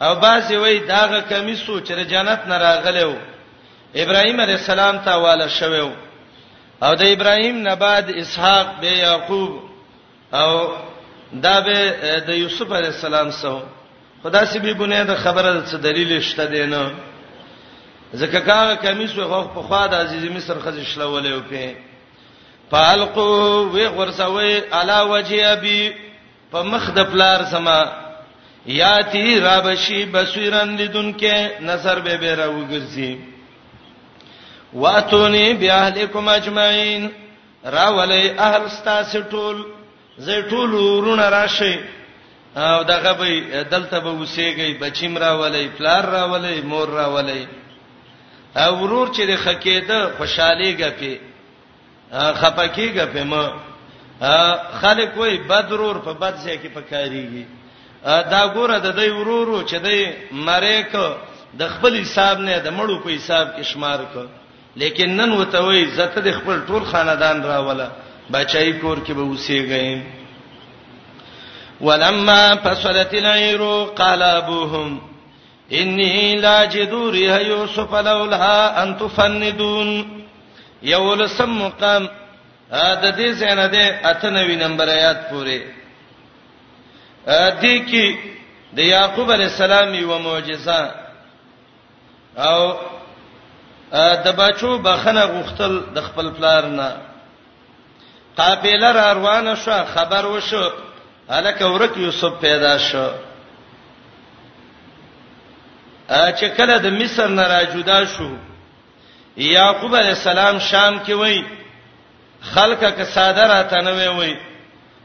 او بعضی وای داغه کمیسو چې جنت نه راغلی وو ابراهیم علی السلام ته والا شوی وو او د ابراهیم نه بعد اسحاق به یعقوب او دا به د یوسف علی السلام سو خدا سی به بنه د خبره څه دلیل شته دینه ځکه کاغه کمیس وغه په خوا د عزیز مصر خزې شلولې او په فالقو وی غرسوي علا وجه ابي په مخ د پلار سما یاتی رابشی بصیرن لیدونکې نظر به به راوګرځي واتونی بیاهلکم اجمعین راولی اهل ستاسو ټول زه ټول ورونه راشي او دغه به دلته به وسیږي بچیم راولی پلار راولی مور راولی او ورور چې د خکېده خوشحالي غپي خپکیګه په ما خلک وای بدرور په بد ځای کې پکاريږي دا ګوره د دې ورورو چې دې مریک د خپل حساب نه د مړو په حساب کې شمار کو لیکن نن وته وای زته د خپل ټول خاندان راوله بچای کور کې به اوسېږم ولما فصلت العير قال ابوهم انی لا جدور یوسف لولا ان تفندون یول سم مقام د دې زنه ده اتنوي نمبر آیات پورې دې کې د یعقوب علی السلام یو معجزه او د بچو بخنه غختل د خپل پلار نه قافله را روانه شو خبر وشو الک ورک یوسف پیدا شو چې کله د مصر نه را جدا شو یعقوب علی السلام شام کې وای خلکه که ساده راته نه وای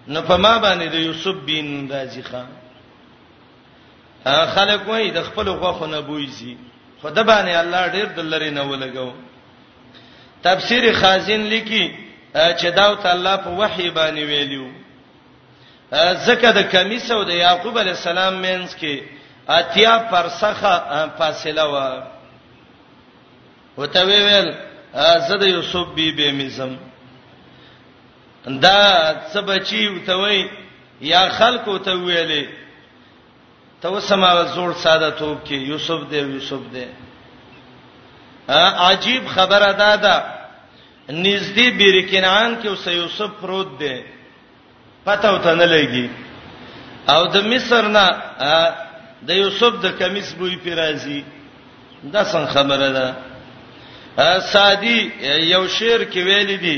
نو په ما باندې د یوسف بین راځي خان خلک وای د خپل غوخه نه بویزي خدای باندې الله ډیر دلری نه ولګو تفسیر خازن لیکي چې دا ته الله په وحی باندې ویلو زکه د کمیس او د یعقوب علی السلام مینس کې اتیا پرسخه فاصله و وته ویل زه د یوسف بیبي میزم دا څه بچی وتوي یا خلکو ته ویلې ته وسما زوړ ساده توپ کې یوسف دی یوسف دی عجیب خبره ده دا نږدې بیرکنان کې اوس یوسف پروت دی پته وته نه لګي او د مصر نه د یوسف د کمیس بوې پیرازي دا څنګه خبره ده سادی یو شعر کې ویل دي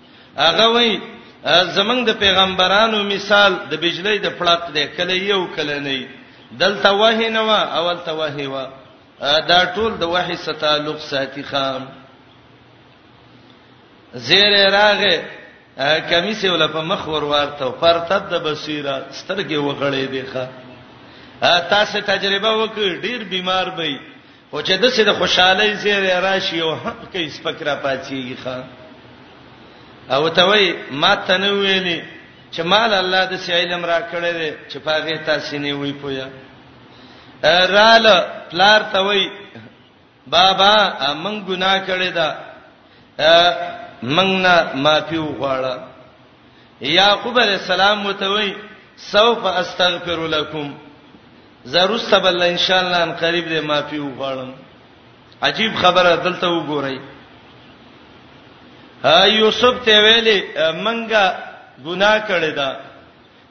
هغه وای زمنګ د پیغمبرانو مثال د بجلی د پړق دی کله یو کله نه دلته وه نه وا اول ته وه وا دا ټول د وحی ستالق ساتي خام زیر راغه کمی سی ول په مخ ور ورته پرتد د بصیره سترګې وغړې دی ښا تاسو تجربه وکړ ډیر بیمار بې خو چې د سید خوشاله زیره راشي او حق کې سپک را پاتېږي ښا او ته وای ما تنه ویلې چې مال الله د سی علم را کړې دي چې پاغه تاسو نه وی پویا رال پلار ته وای بابا امن ګناه کړې ده منګ نه معافي وغواړه یعقوب علی السلام متوي سوف استغفر لكم زرو سبل ان شاء الله ان قریب دې معافي وغواړم عجیب خبره دلته وګورئ ها یوسف ته ویلي منګه ګناه کړی دا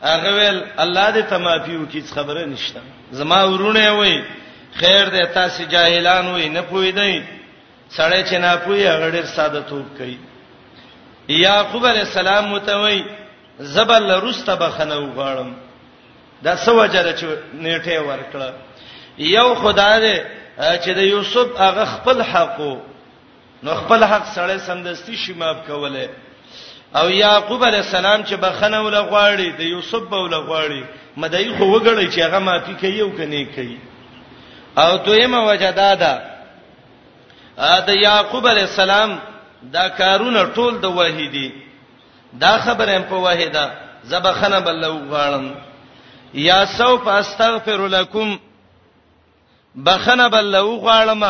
هغه ویل الله دې ته معافي وکړي خبره نشته زما ورونه وای خیر دې تاسو جاهلان وای نه پوي دی سړی چې ناپوهي هغه ډېر ساده توب کوي یعقوب علی السلام متوي زبل رسته بخنه وغړم دا سو جره چې نیټه ورکړه یو خدای دې چې د یوسف هغه خپل حقو نو خپل حق سره سمدستي شماب کوله او یعقوب علی السلام چې بخنه ول غواړي د یوسف به ول غواړي مدای خو وګړي چې هغه معافي کوي او کني کوي او دویمه وجداده د یعقوب علی السلام دا کارونه ټول د وحی دي دا خبره په وحی ده زبخنه بل وغاړم یا سوف استغفر لكم بخنه بل وغاړم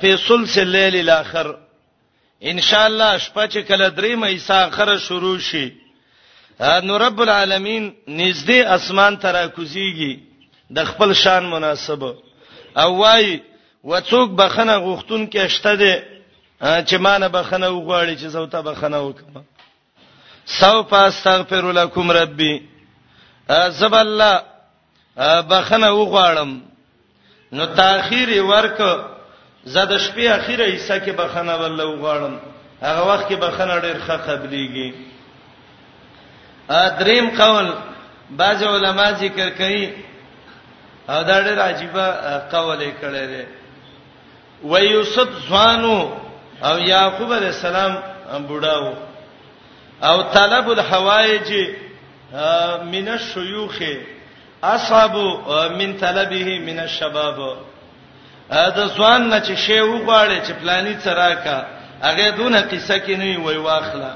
په سلسله لیل اخر ان شاء الله شپه چې کله درې مې سا اخره شروع شي نو رب العالمین نږدې اسمان ته راکوزیږي د خپل شان مناسب او وای وڅوک بخنه غوښتون کې شته دي چې مانه بخنه وغواړي چې زوته بخنه وکم سوف استغفر لكم ربي زب الله بخنه وغواړم نو تاخير ورک زده شپې اخیره حصہ کې بخنه ول وغواړم هغه وخت کې بخنه ډېر ښه قبليږي ا دریم قول بعض علما ذکر کوي او دا ډېر عجیب قول یې کړی دی و یوسف ځوانو او یعقوب علی السلام بډاو او طلب الحوائج من الشيوخ اصحاب من طلبه من الشباب دا ځوان نه چې شی وغواړي چې پلاني تراکا هغه دونه قصه کې نه وي واخلا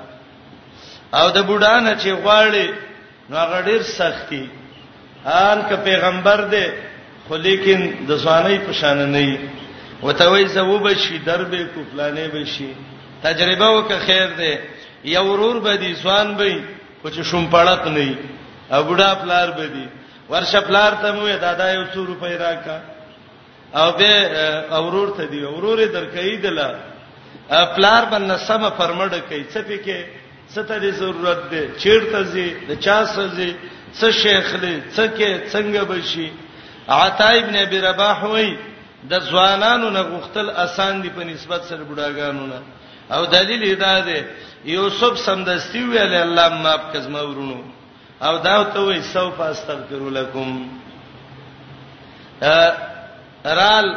او د بډانه چې غواړي نو هغه ډیر سختي ان که پیغمبر دی خو لیکن د ځواني په شان نه وي وتوي زو بشي دربه کو پلانې بشي تجربه وک خیر دی یو ورور به دي ځوان به خو چې شوم پړق نه وي او بډا پلار به دي ورشه پلار ته مو دادا یو څو روپۍ راکا او به اورور ته دی اورور درکې دله پلار باندې سم فرمړ کوي څه پکې څه ته دې ضرورت دی چیرته زی د چا سزي څه شیخ دی څه کې څنګه بشي عطا ابن ابي رباح وای د ځوانانو نه غختل اسان دي په نسبت سره بډاګانو نه او دلیل دا دی یوسف سمدستی ویل الله ماف کزما ورونو او دا ته وې سو فاستغفر لكم رال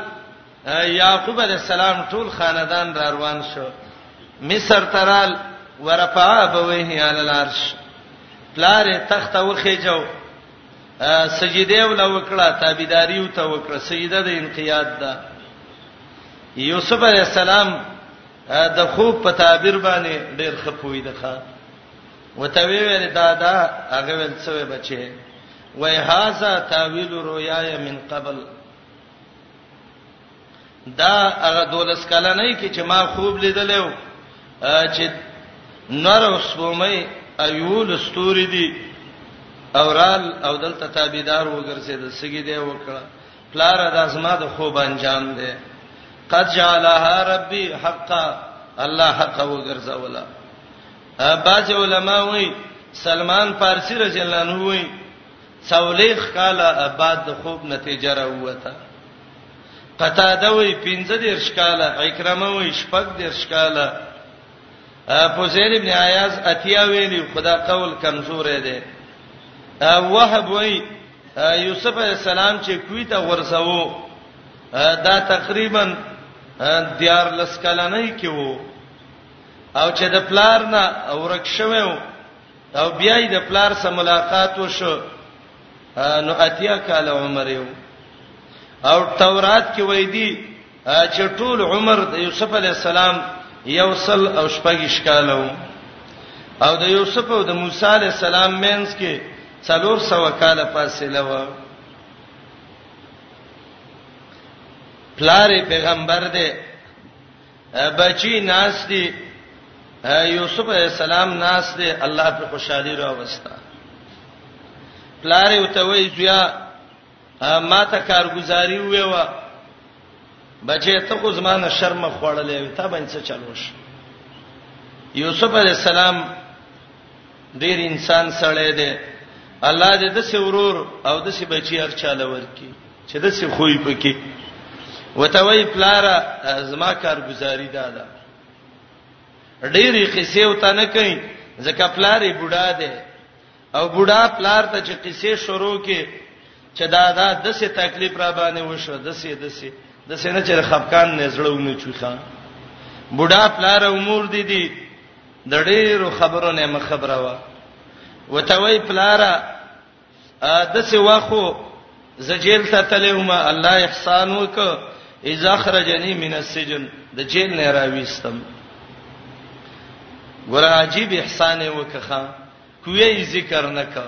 یعقوب علی السلام ټول خاندان را روان شو مصر ترال ورفع بويه علی العرش پلار تخت وخی جو سجده ول وکړه تابعداري او ته وکړه سجده د انقیاد ده یوسف علی السلام د خوب په تعبیر باندې ډېر خپوی ده وته وی ویل دا دا هغه ول څه وی بچي وای هاذا تاویل رؤیاي من قبل دا هغه دولس کاله نه کی چې ما خوب لیدلو چې نور وسومې ایول استوري دي اورال او دلته تابعدار وګرځید سګی دی وکړه پلار د ازما د خوب انجام دی قد جعلها ربي حقا الله حق وګرځولا بعض علما وایي سلمان فارسی رضی الله عنه وایي څولېخ کال بعد د خوب نتیجه راوته قتاده وی 15 دیر شکاله اکرمه وی شپږ دیر شکاله فوزیر ابن عیاض اتیا ویلی خدا قول کمزور دی وهب وی یوسف علی السلام چې کوی ته ورسوو دا تقریبا دیار لسکلنۍ کې وو او چې د پلار نه ورک شوی او بیا یې د پلار سره ملاقات وشو نو اتیا کال عمر یو او تورات کې وای دی چې ټول عمر د یوسف علی السلام یو سل او شپږش کالو او د یوسف او د موسی علی السلام مینس کې څلور سو کال فاصله و پلار پیغمبر دی بچی ناس دی یوسف علی السلام ناس دی الله په خوشحالي راوستا پلار یو ته وی زویا ما ته کارګزاري وې و بچی ته خو زمانه شرم خوړلې ته باندې څه چلوش یوسف علی السلام ډیر انسان سره دی الله دې د سورور او د سی بچی هر چاله ورکی چې د څه خوې پکې وته وای پلار زما کارګزاري دا ده ډېری قصې وته نه کوي ځکه پلار یې بوډا دی او بوډا پلار ته چې قصې شروع کې چې دا دا د څه تکلیف را باندې وشو د څه د څه د څه نه چې خفقان نه زړونه چوخه بوډا پلار امور دي دي د ډېرو خبرو نه مخبره و وتوي پلارا د څه واخو زجیل ته تلوم الله احسان وک اذا خرجنی من السجن د جیل نه راويستم ګور عجیب احسان وکخه کوی ذکر نکا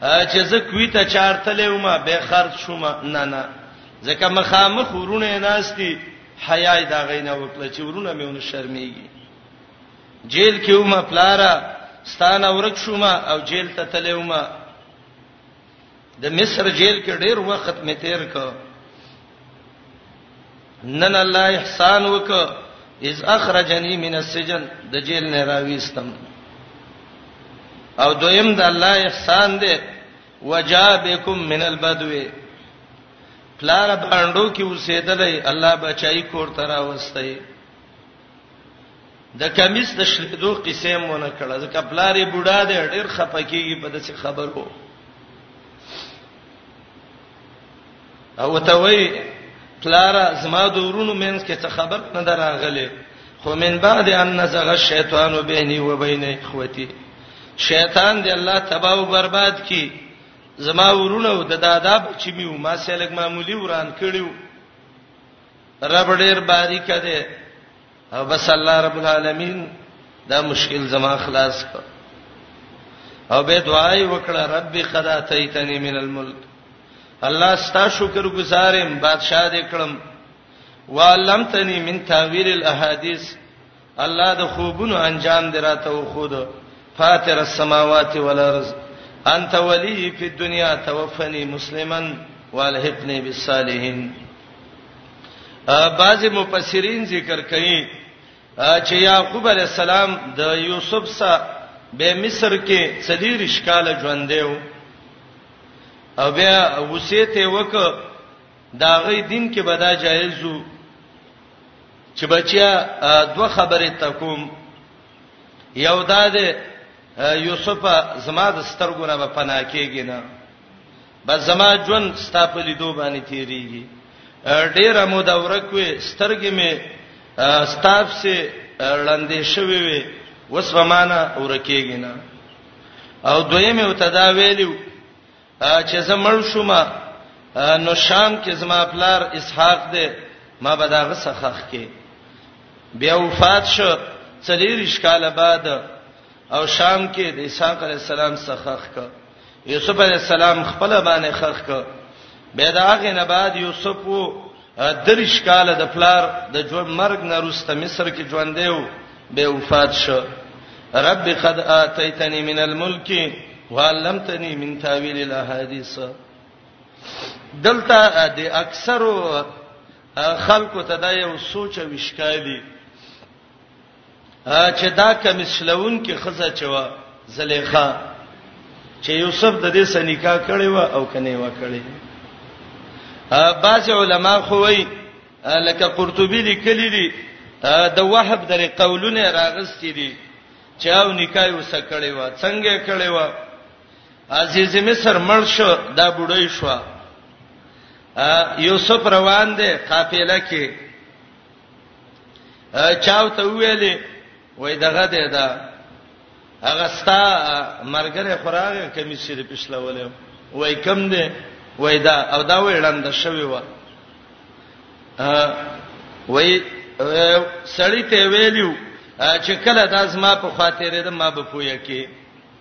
چې زه کوی ته چارتلوم به خرج شوم نه نه ځکه مخامخ ورونه ناشتي حیا دا غینه وکړه چې ورونه مې ونه شرمېږي جیل کې ومه پلاره ستانه ورک شوم او جیل ته تلوم د مصر جیل کې ډیر وخت می تیر ک نن الله احسان وک اذ اخرجنی من السجن د جیل نه راويستم او دویم د الله احسان دی وجابکم من البدو پلار باندو کې اوسېدلې الله بچای کور تراوستای د کمیس د شلېدو قصې مونږ کړه ځکه پلارې بوډا دی ډېر خپکیږي په داسې خبرو او ته وای پلار زما د ورونو مینس کې څه خبر نه دراغله خو من بعد ان نزغ الشیطان بیني و بین اخوتی شیطان دی الله تباہ او برباد کی زما ورونه او د دادا بچی میو ما سلګ معمولی وران کړیو رب ډیر باریک دی او بس الله رب العالمین دا مشکل زما خلاص کړ او به دعای وکړه رب قد اتیتنی من الملک الله ستا شکر گزارم بادشاہ دې کړم وعلمتنی من تاویل الاحاديث الله د خوبونو انجام دی راته وخود فاتر السماوات والارض انت ولی فی الدنیا توفنی مسلما والحقنی بالصالحین بعض مفسرین ذکر کوي چې یعقوب علی السلام د یوسف سره به مصر کې څلیر شکاله ژوند دیو او بیا وصیت وک دا غي دین کې بدا جایز وو چې بچیا دوه خبرې تکوم یو دا ده یوسف زما د سترګو نه په پناه کېږي نه بس زما ژوند ستا په لیدو باندې تیریږي ډیره مو دا ورکوي سترګې مې ستاب سي لاندې شوي وي وسومانه ورکیږي نه او دویمه وتدا ویلو چې زمړ شوم نو شام کې زما پلار اسحاق دی ما به دا غسخخ کې بیا وفات شو څلیریش کاله بعد او شام کې د اسحاق علی السلام سخخ ک یوسف علی السلام خپل باندې خخ ک بیا دا غنه بعد یوسف وو دریش کاله د پلار د ژوند مرګ نه روسته مصر کې ژوند دیو به وفات شو رب قد اتیتنی من الملک وعلمتنی من تاویل الاحاديث دلته د اکثرو خلکو ته دا یو سوچ وشکایلی چې دا کمسلون کې خزه چوا زلیخا چې یوسف د دې سره نکاح کړی و او کني و کړی بعض علما خو وایي لکه قرطبي لیکلی دی د وهب درې قولونه راغستې دي چې او نکاح وسه کړی و څنګه کړی و عزیز مصر مړ شو دا بډای شو یوسف روان دی قافله کې چاو ته ویلې وای دغه دی دا هغه ستا مرګره خوراغه کمی سیر پښلولې وای کم دی وای دا او دا وړاند شوی و وای سړی ته ویلو چې کله دا زما په خاطر ده ما به پوهه کې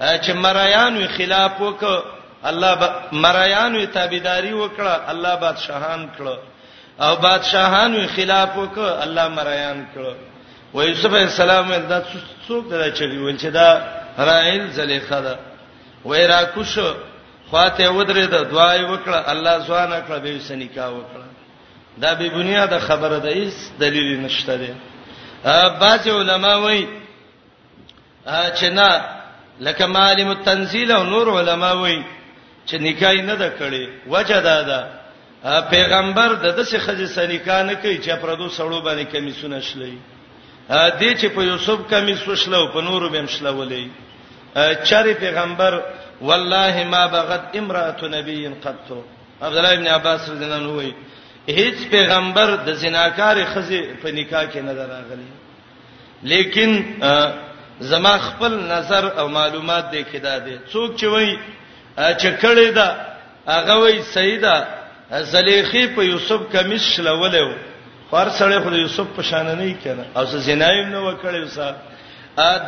چې مرایانو خلاف وک الله با مرایانو تابعداري وکړه الله بادشاہان کړه او بادشاہانو خلاف وک الله مرایان کړه و یوسف علی السلام د څوک د چوي ول چې دا رائل زلیخا ده و را کوش خواته ودرې د دعای وکړه الله ځوان کړه به سنی کا وکړه دا به بنیاد خبره ده هیڅ دلیل نشته ده بعض علما وایي چې نه لکه معلم التنزيل او نور علما وایي چې نکاح نه ده کړې وجه دا ده پیغمبر د دسه خزې سنیکا نه کوي چې پردو سړو باندې کمیسونه شلې دې چې په یوسف کمیس وشلو په نورو بهم شلولې چاري پیغمبر والله ما بغت امراه نبي قط عبد الله ابن عباس رضی الله عنه وایي هیڅ پیغمبر د زناکار خزې په نکاح کې نه دراغلی لیکن زما خپل نظر او معلومات دې کې دا دي څوک چې وای چې کړي دا هغه وای سیدا زلیخی په یوسف کمیس شلولې و هر سړی خو یوسف په شان نه کړه او څه زنایم نه وکړي وسه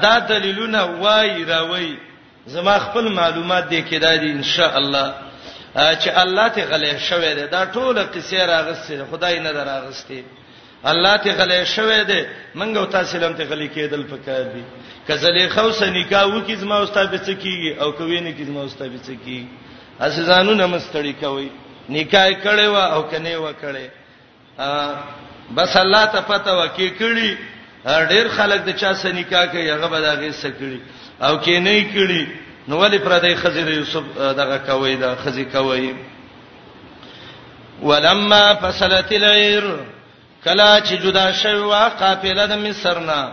دا دلیلونه وای راوي زما خپل معلومات دې کې دادي ان شاء الله چې الله ته غلې شوې ده دا ټوله قصې راغستې خدای نه دراغستې الله ته غلې شوې ده منګه او تاسو لم ته غلې کېدل پکار دي کزلې خو سنیکا و کی زما استاد به څکیږي او کوي نه کی زما استاد به څکیږي اساسانو نمستړی کوي نکاح کړي وا او کنه وا کړي بس الله ته پته وکي کړي ډېر خلک د چا سره نکاح کوي هغه به دا غي سکړي او کې نه کړي نو ولې پر دې خزر یوسف دغه کوي دا خزي کوي ولما فصلت العير کلا چې جدا شوی وا قافله د مصر نه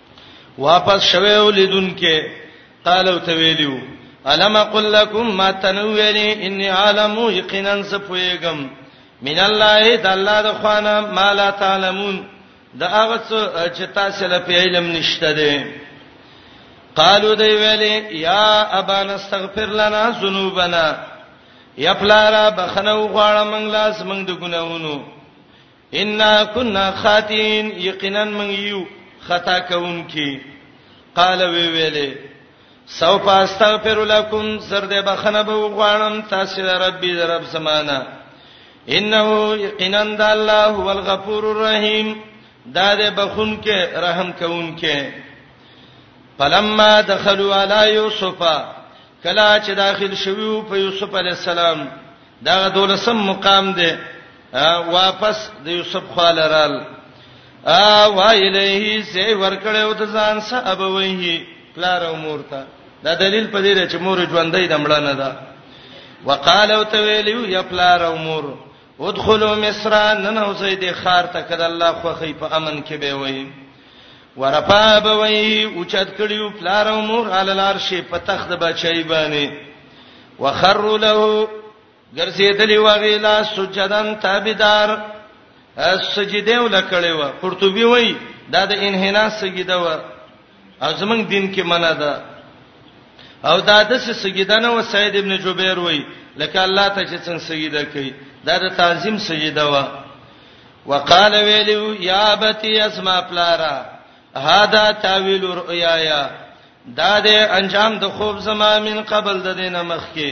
واپس شوه ولیدونکو قالو ته ویلو الم اقول لكم ما تنویلی انی عالم یقینا سپویګم من الله د الله د خوانه ما لا تعلمون دا هغه چې تاسو له علم نشته دي قالو دی ویلی یا ابانا استغفر لنا ذنوبنا یا پلارا بخنه وغواړه موږ لاس موږ د ګناونو ان كنا خاطئين یقینا من یو خطا کوونکی قال وی ویلې سوف استغفر لكم سر دې بخنه به وغواړم تاسو له ربي رب زمانہ انه یقینا الله هو الغفور الرحیم دا دې بخون کې رحم کوون کې فلما دخلوا على يوسف کلا چې داخل شوو په یوسف علی السلام دا دولسم مقام دی واپس د یوسف خاله رال ا وایلیه سی ورکړیو د ځان صاحب وایي پلار او مور ته دا دلیل په دې چې مور ژوندۍ د مړه نه ده وقالو ته ویلیو یا پلار او مور ادخلوا مصر نن او زید خار ته کده الله خو خی په امن کې به وایي ورفا بوي اوچت کړیو پلار او مور علل عرش په تخت بچي باندې وخروا له ګرځېدلی و ویلا سجدان تابیدار سجده ولکړې و قرطبي وای دا د انحنا سجده و او زمنګ دین کې منع ده او دا د سجده نه و سید ابن جبیر وای لکه الله ته چې څنګه سجده کوي دا د تعظیم سجده و وقال ویلو یا بتی اسما پلارا هاذا تاویل رؤیایا دا د انجام د خوب زما من قبل د دینه مخکي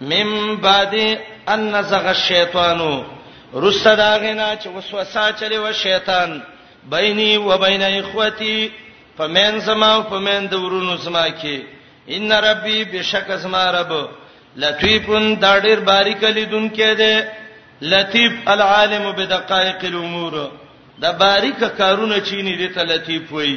من بعد ان نزغ الشیطان رسد اغنا چې وسوسه چلی و شیطان بیني و بین اخوتی فمن زما او فمن د ورونو زما کې ان ربي بشک زما رب لطیفن دا ډیر باریک لیدون کې ده لطیف العالم بدقائق الامور دا باریک کارونه چینی دي ته لطیف وایي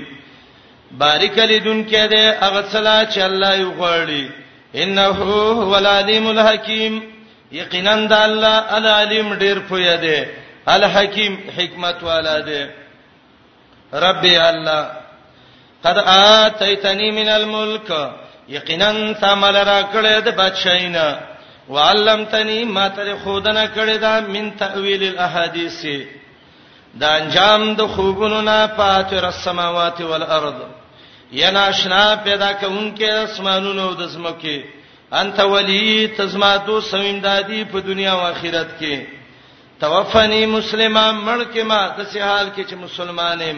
بارک لیدون کې ده هغه صلاح چې الله یې غوړي انه هو العلیم الحکیم یقینا د الله العلیم ډیر پوی دی الحکیم حکمت والا دی رب الله قد اتیتنی من الملک یقینا تمل را کړه د بادشاہینا وعلمتنی ما تر خودنه کړه دا من تاویل الاحادیث د انجام د خوبونو نه فاتر السماوات والارض یا ناشنا پیدا کونکي اسمانونو او د زمکه انت ولی تزما دو سویندادی په دنیا او آخرت کې توفنی مسلمان مړ کې ما د سه حال کې چې مسلمانم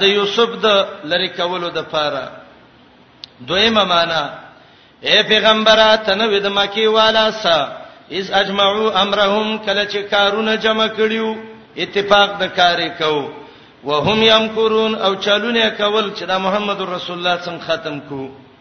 د یوسف د لری کولو د پاره دویمه معنا اے پیغمبره تنه ود مکی والا س از اجمعوا امرهم کله چې کارونه جمع کړیو اتفاق د کارې کو وهم یمکرون او چالونه کول چې دا محمد رسول الله څنګه ختم کو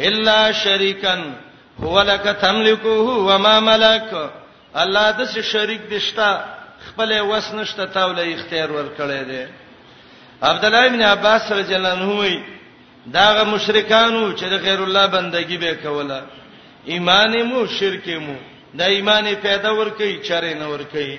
الا شریکا هو لك تملكه وما ملك الله د څه شریک دشتا خپل وس نشته تاوله اختیار ورکړی دی عبد الله ابن عباس رضی الله عنه وی داغه مشرکانو چې د غیر الله بندگی به کوله ایمان مو شرک مو دا ایمان پیدا ور کوي چاره نه ور کوي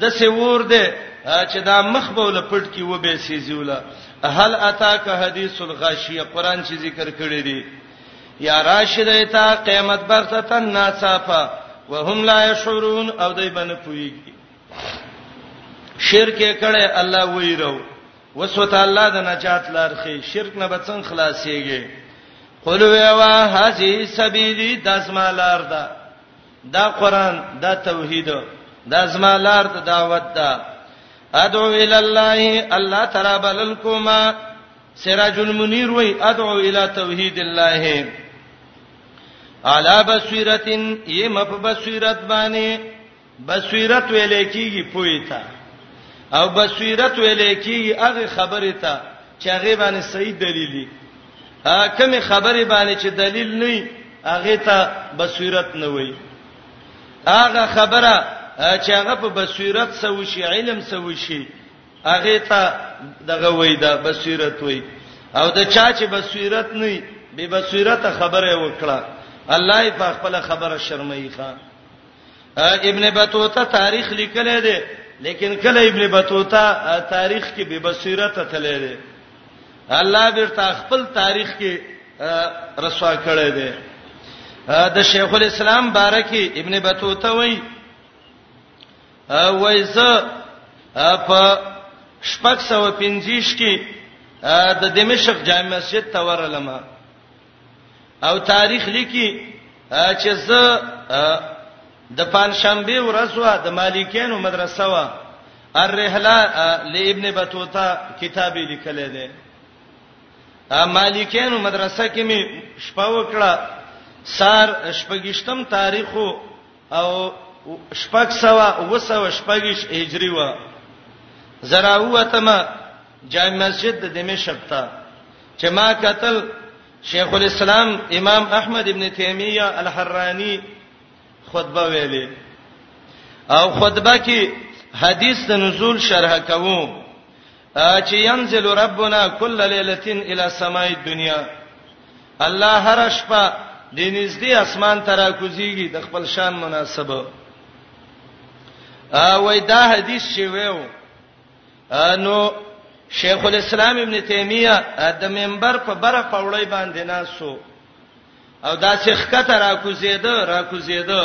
د سیور دی چې دا مخ به ول پټ کی و به سیزوله هل اتاک حدیث الغاشیه قران چې ذکر کړی دی یا راشد ایتا قیامت برته تن ناصافه وهم لا یشعرون او دای باندې پویږي شرک کړه الله ویرو وسوت الله د نجات لار خي شرک نه بچن خلاصيږي قل ویوا هذه سبیلی داسما لار ده دا قران دا توحید دا زما لار د دعوت ده ادعو ال الله الله تعالی بللکما سراج المنیر وای ادعو ال توحید الله علا بصیرتن یم په بصیرت باندې بصیرت ویل کیږي پویتا او بصیرت ویل کیږي هغه خبره ته چې هغه باندې صحیح دلیلی کومې خبرې باندې چې دلیل نه وي هغه ته بصیرت نه وي هغه خبره چې هغه په بصیرت سو شي علم سو شي هغه ته دغه وای دا بصیرت وای او د چا چې بصیرت نه وي به بصیرت خبره وکړه الله یې په خپل خبره شرمایي ښا ابن بطوطه تاریخ لیکلی دی لیکن کله ابن بطوطه تاریخ کې به بصیرت تللی دی الله بیرته خپل تاریخ کې رسوا کړی دی د شیخ الاسلام بارکی ابن بطوطه وای وایزه په شپږ سو پنځیش کې د دمشق جامع مسجد ته ورلمه او تاریخ لیکي چې زه د پنځشنبه ورځ وا د مالکینو مدرسه وا الرحله لابن بطوطه کتاب لیکل دی مالکینو مدرسه کې می شپه وکړه سار شپږشتم تاریخو او شپږ سوا وسو شپږش هجری و زراوتما جامع مسجد د دمشق ته چې ما قتل شیخ الاسلام امام احمد ابن تیمیه الحرانی خطبه ویلې او خطبه کې حدیث د نزول شرح کوم چې ينزل ربنا كل ليله الى سماء الدنيا الله هر شپه د نږدې اسمان ته راکوزيږي د خپل شان مناسبه ا وای دا حدیث چې ویو نو شیخ الاسلام ابن تیمیه د منبر په بره پوړی باندې ناسو او دا سخکته را کوزیده را کوزیده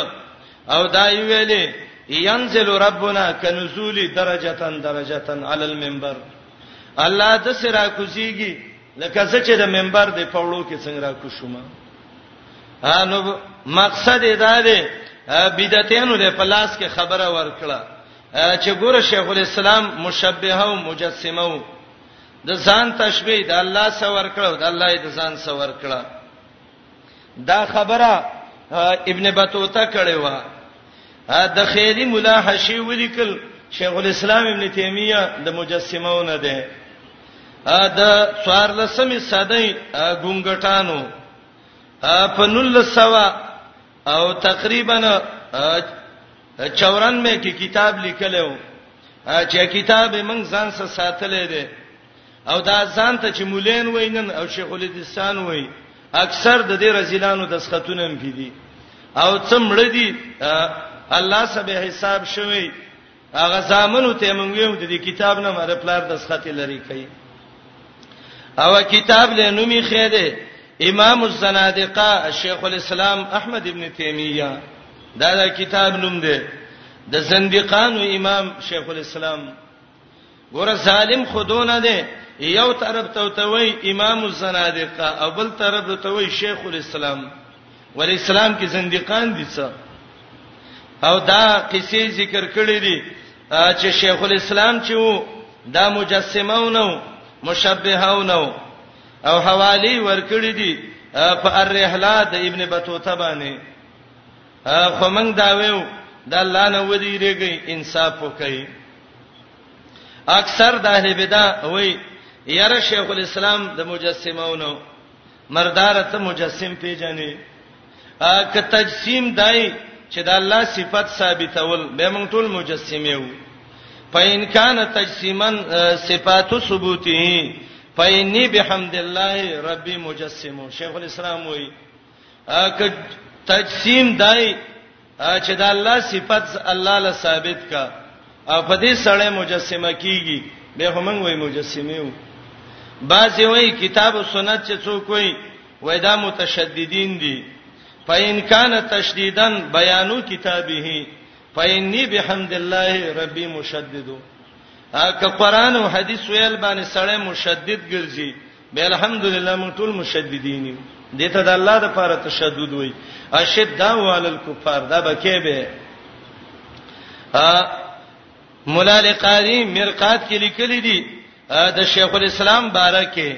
او دا ویلې ينزل ربنا كنزول درجه درجه على المنبر الله د سرا کوزیږي لکه چې د منبر د پوړو کې څنګه را کوشم انو مقصد دا دی بدعتینو له پلاس کې خبره ورکړه چې ګوره شیخ الاسلام مشبهه او مجسمه وو د ځان تشبیه د الله سره ورکړو د الله د ځان سره ورکړه دا خبره ابن بطوطه کړې و د خیری مولا حشی ولیکل شیخ الاسلام ابن تیمیه د مجسمهونه ده د څوارلسمې صدۍ ګونګټانو په 1900 او تقریبا 94 کې کتاب لیکلو چې کتاب موږ ځان سره ساتلې ده او دا ځان ته چې مولین وینن او شیخ الاسلام وای اکثر د دې رزیلانو د سختونه هم پیدي او څمړ دي الله سبه حساب شوی هغه زامنو ته مونږ ویو د دې کتاب نه مر پلار د سختی لري کوي او کتاب له نومي خېده امام الزنادقه شیخ الاسلام احمد ابن تیمیه دا د کتاب نوم دی د زندقانو امام شیخ الاسلام ګور ظالم خودونه دی یو طرف ته توي امام الزنادقه او بل طرف ته توي شیخ الاسلام ول اسلام کې زنديقان دي څه او دا قصې ذکر کړې دي چې شیخ الاسلام چې وو دا مجسمه ونو مشبهه ونو او حوالی ورکړې دي په الرحله د ابن بطوطه باندې خو موږ دا ویو د الله نه ودی ریږي انصاف وکړي اکثر د اهل بدع وای یاره شیخ الاسلام د مجسمونو مردار ته مجسم پیژنې ا ک تجسیم دای چې د الله صفت ثابتول به مونږ ټول مجسم یو فإن كان تجسيما صفات ثبوته فإني بحمد الله ربي مجسم شیخ الاسلام وای ا ک تجسیم دای چې د الله صفات الله له ثابت کا او په دې سره مجسمه کیږي به هم وای مجسمه یو بعضی وای کتاب او سنت چې څوک وای وای دا متشددین دي فإن كان تشديدا بيان كتابه فإني بحمد الله ربي مشدد که قران او حديث ویل باندې سړی مشدد ګرځي به الحمدلله موږ ټول مشددین یو دته د الله د پاره تشدد وای اشد علی الکفار دا بکې به مولا لقاری مرقات کې لیکلي دي د شیخ الاسلام بارکه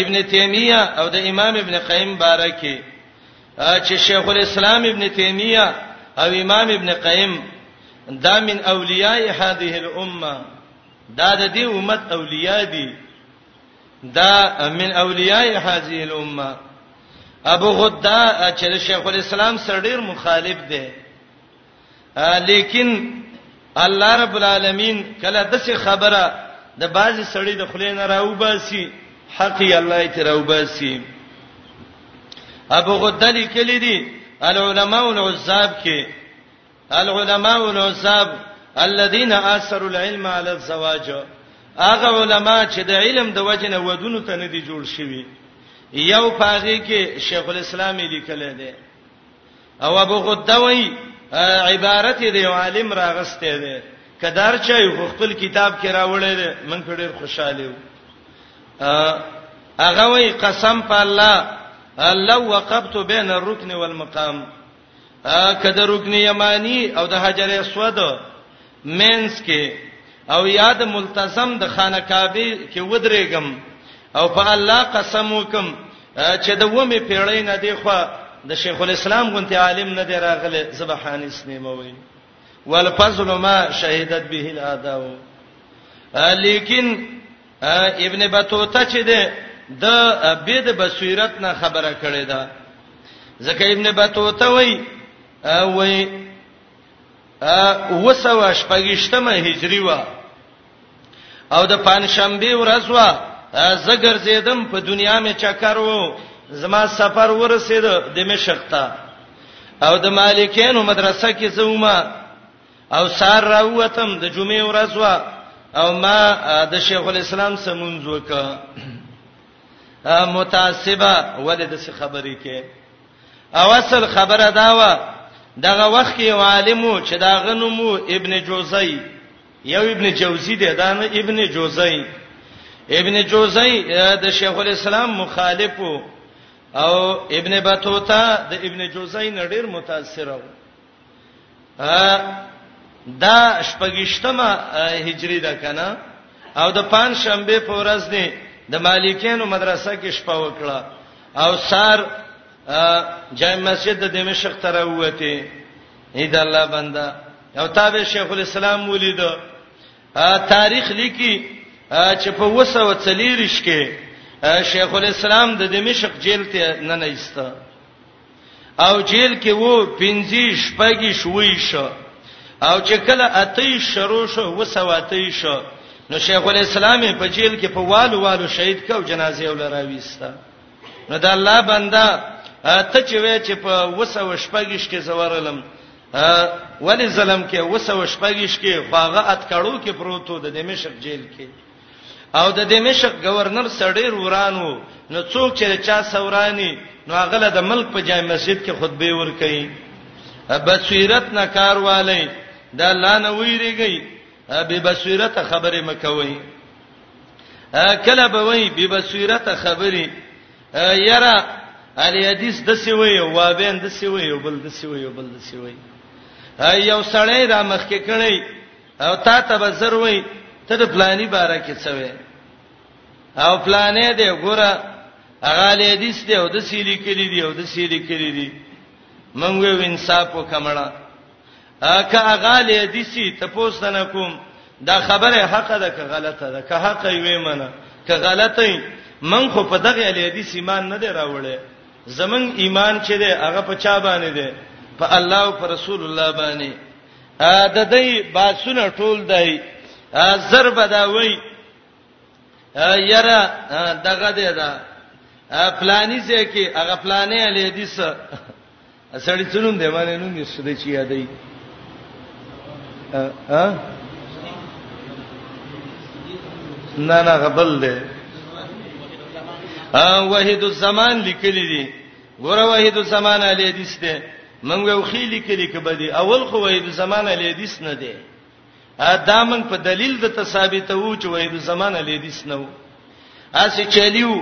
ابن تیمیه او د امام ابن قیم بارکه چې شیخ الاسلام ابن تیمیه او امام ابن قیم دا من اولیاء هذه الامه دا د دې امت اولیاء دي دا من اولیاء هذه الامه ابو غدا چې شیخ الاسلام سره ډیر مخالف دی لیکن الله رب العالمین کله د څه خبره د بازي سړی د خلې نه راوباسي حق یې الله یې راوباسي ابو غدلی کلی دی العلماء العذاب کې العلماء العصاب الذين اثروا العلم على الزواج هغه علما چې د علم د وجنه ودونو ته نه دي جوړ شوي یو پاغي کې شیخ الاسلام لیکل دی او ابو غدوی عبارت دی عالم راغسته دی کدار چا یو خپل کتاب کې راوړی دی من په ډیر خوشاله یو هغه وی قسم په الله لو وقفت بین الركن والمقام کده رکن یمانی او د حجر اسود مینس کې او یاد ملتزم د خانه کعبه کې ودرېګم او په الله قسم وکم چې د ومه پیړۍ نه دی خو د شیخ الاسلام غونتی عالم نه دی راغله سبحان اسنیموي والفضل ما شهدت به الاعداء لیکن ابن بطوطه چې ده د بيد بصیرت نه خبره کړې ده ځکه ابن بطوطه وای وای وسوا شپږشتمه هجری وا او د پنځشنبه ورځ وا زګر زیدم په دنیا می چکر وو زما سفر ورسید دمشق ته او د مالکینو مدرسه کې زوما او سار راوتم د جمعې ورځ وا او ما د شیخ الاسلام سمونځ وکړه متعصبه ولې د څه خبرې کې او اصل خبره دا و دغه وخت یو عالمو چې دا غنمو ابن جوزی یو ابن جوزی دی دا نه ابن جوزی ابن جوزی د شیخ الاسلام مخالف او ابن بطوطه د ابن جوزی نړیر متاثر و دا شپږشتمه هجری ده کنه او د پنځ شنبه په ورځ دی د مالکینو مدرسه کې شپه وکړه او سار جای مسجد د دمشق تر وته اې د الله بندا او تابع شیخ الاسلام مولید تاریخ لیکي چې په وسو چلیرش کې شیخ الاسلام د دمشق جیل ته نه نه ایسته او جیل کې وو پنځه شپږی شوي شو او چې کله اتي شروع شو وسواتي شو نو شیخ الاسلام په جیل کې په والو والو شهید کو جنازه ولراويسته نو د الله بندا ته چې وې چې په وسو شپږیش کې زورلم ولی ظلم کې وسو شپږیش کې خواغه ات کړو کې پروتو د دمشق جیل کې او د دمشق گورنر سړی ورانو نو څوک چې چا سورانی نو هغه د ملک په جای مسجد کې خطبه ور کوي بصیرت نه کار والی دا لا نه ویریږي به بصیرت خبره مکوي کله به وی به بصیرت خبري یرا علی حدیث د سی وی او وابین د سی وی او بل د سی وی او بل د سی وی یو سړی را مخ کې کړی او تا ته به زر وای ته د پلاني باره کې څه وې او پلانې دې ګوره هغه حدیث دې او د سیلی کړي دي او د سیلی کړي دي مونږ وې انصاف وکمړه اګه هغه حدیث ته پوښتنه کوم دا خبره حق ده که غلطه ده که حق وي منه که غلطه وي من خو په دغه حدیث ایمان نه دی راوړی زمون ایمان چې دی هغه په چا باندې دی په الله او په رسول الله باندې د دې باسونه ټول دی ضرب دا وای یرا دغه دی دا پلانی څه کې هغه پلانې علي دي څه سړی څنوم دی باندې نوم یې سده چی یادای ا نه نه غبل دی ا وحید الزمان لیکلی دی ګوره وحید الزمان علی حدیث دی منګ یو خېلی کلی کې بدی اول خو وحید الزمان علی حدیث نه دی دا من په دلیل د ثابت وو چې وحید الزمان علی حدیث نه وو اسی چلیو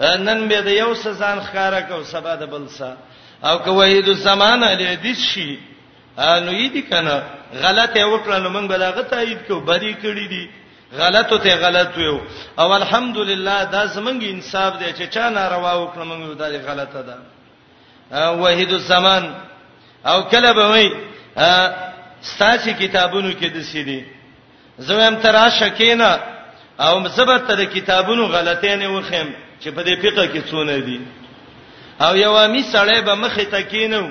نن به د یو سزان خاره کو سبا د بل سا او که وحید الزمان علی حدیث شي نو یی دي کنه غلطه وکړه نو موږ بلاغت تایید کو بری کړی دي غلطو ته غلط ویو او الحمدلله دا زمنګ انصاف دی چې چا ناروا وکړه موږ یو دا غلطه ده وحید الزمان او کله به وای ستاسو کتابونو کې د سیدی زمم ترا شکینا او زبرت د کتابونو غلطې نه وخم چې په دې فقہ کې څونه دي او یو امی سړی به مخې ته کینو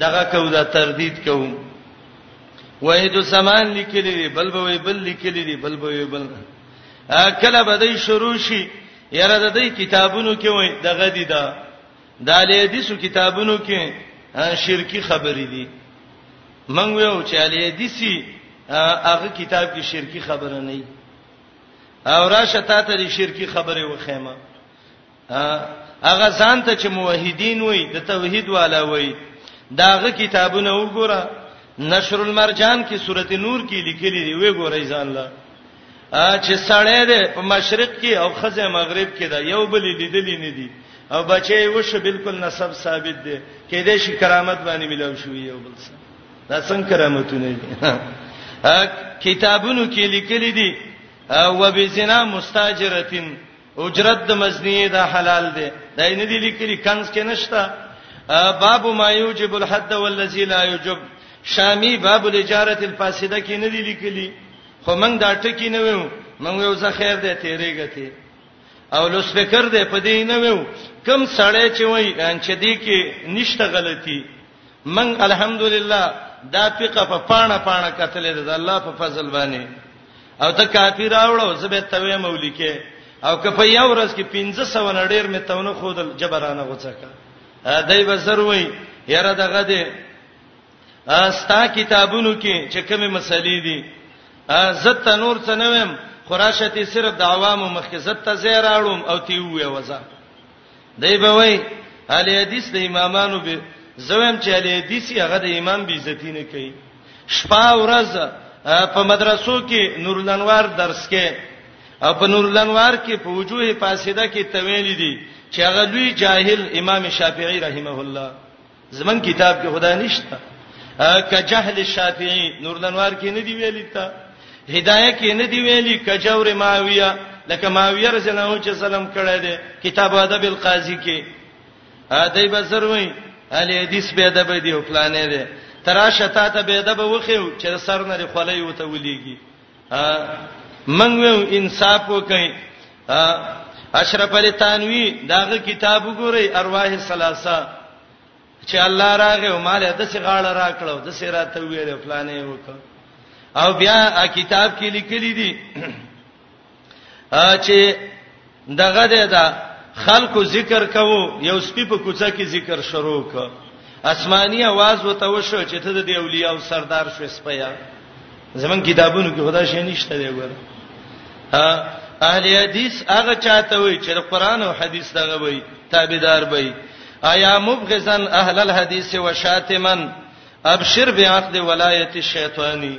دغه کو دا تردید کوم وحید الزمان لیکلی دی بل به وی بل لیکلی دی بل به وی بل کله به دی شروع شي یاره د دې کتابونو کې وای دغه دی دا د حدیثو کتابونو کې شرکی خبرې دي من ویو چې علی حدیثي هغه کتاب کې شرکی خبره نه ای او راشه تا ته شرکی خبره وخېمه هغه ځان ته چې موحدین وای د توحید والا وای داغه کتابونه وګوره نشر المرجان کې سورته نور کې لیکلي دی وی ګورای ځان لا چې سړی دی په مشرق کې او خزه مغرب کې دا یو بل لیدلی نه دی او بچي وشه بالکل نسب ثابت دی کې دې شي کرامت باندې ملو شو یو بل سره دا څنګه کرامتونه دي کتابونو کې لیکلي دي وبزنا مستاجرتين اجرت د مزنیه دا حلال دی دا نه دی لیکلی کنز کې نشتا باب ما یوجب الحد والذی لا یوجب شامی باب الاجاره الفاسده کې نه دی لیکلی خو موږ دا ټکی نه ویو موږ یو ځه خیر دی تیرېږي ته او لوس فکر دی په دې نه ویو کم سړی چې وای ان چې دی کې نشته غلطي موږ الحمدلله دا فقہ په پاڼه پاڼه کتلې ده الله په فضل باندې او ته کافی راوړو زبه توې مولیکه او که په یو ورځ کې 1500 نړیر می تونه خودل جبرانه غوڅکا دای به زروي یره دغه دې استا کتابونو کې چې کومه مسلې دي زت نور څه نوم خراشتي صرف د عوامو مخکې زت ته زیراړم او تی وې وځه دی به وای اهل حدیث د امامانو به زویم چې اهل حدیث هغه د امام به عزت نه کوي شپه ورځ په مدرسو کې نور الانوار درس کې او په نور الانوار کې په وجوه فاسده کې تویل دي چې هغه لوی جاهل امام شافعي رحمه الله زمون کتاب کې خدای نشته ک جهل الشافعي نور الانوار کې نه دی ویلي تا هدايه کې نه دی ویلي ک جور ماویه لکه ماویه رضی الله عنه چې سلام کړی دی کتاب ادب القاضي کې دای بسر وای علي حدیث به ادب دی او پلانې دی تراشه تا ته به ادب وخیو چې سر نه خولې وته ولېږي من ویو انصاف وکي اشرف علی تنوی داغه کتاب وګورئ ارواح الثلاثه چې الله راغه او مال د څه غاړه راکړو د څه راته ویل فلانه وکړه او بیا کتاب کې لیکلي دي چې دغه ده دا خلکو ذکر کوو یو سپی په کوڅه کې ذکر شروع ک اسماني आवाज وته وشو چې ته د اولیاء او سردار شو سپیا زمون کتابونو کې خدا شي نشته دی ګور اهل حدیث هغه چاته وي چې قرآن او حدیث دغه وي تابعدار وي ایا مبغزن اهل الحدیث وشاتمن ابشر بعقد ولایت الشیطانی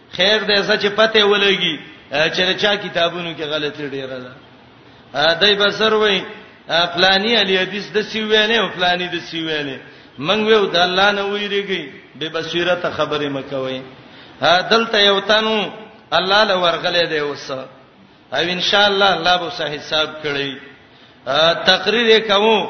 خیر دې سچ پته ولګي چې چا کتابونو کې غلطي ډیره ده دای بسر وای فلانی علی حدیث د سی ویلې او فلانی د سی ویلې منګ ویو د الله نه ویریږي به بصیرت خبره مکوي دلته یو تنو الله له ورغلې دی اوس او ان شاء الله الله به صحیح حساب کړي تقریر کوم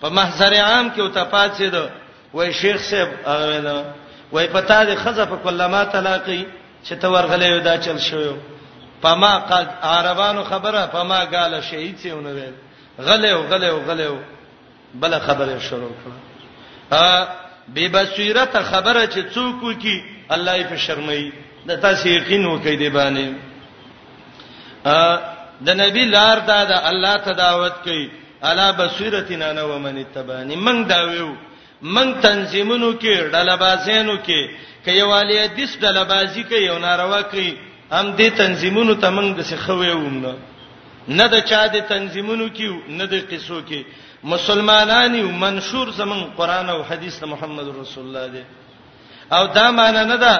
په محضر عام کې او تپاتسه ده وای شیخ صاحب هغه ویل وای پتا دې خزه په کلمه طلاقي چې ته ورغلې ودا چل شو پما قد عربانو خبره پما قال شهید څه ونه ویل غلې او غلې او غلې او بل خبره شروع کړه ا بی بصیرت خبره چې څوک کی الله یې په شرمای د تاسو یقین وکړئ دی باندې د نبی لار دا د الله ته دعوت کوي الا بصیرتنا نو ومن تبانی من دا ویو من تنظیمونو کې ډلبازینو کې کيوالی حدیث ډلبازی کې یو ناروا کوي هم دې تنظیمونو ته موږ د څه خوي ومنه نه د چا د تنظیمونو کې نه د قصو کې مسلمانانی منشور زمون قران او حدیث محمد رسول الله دی او دا معنی نه ده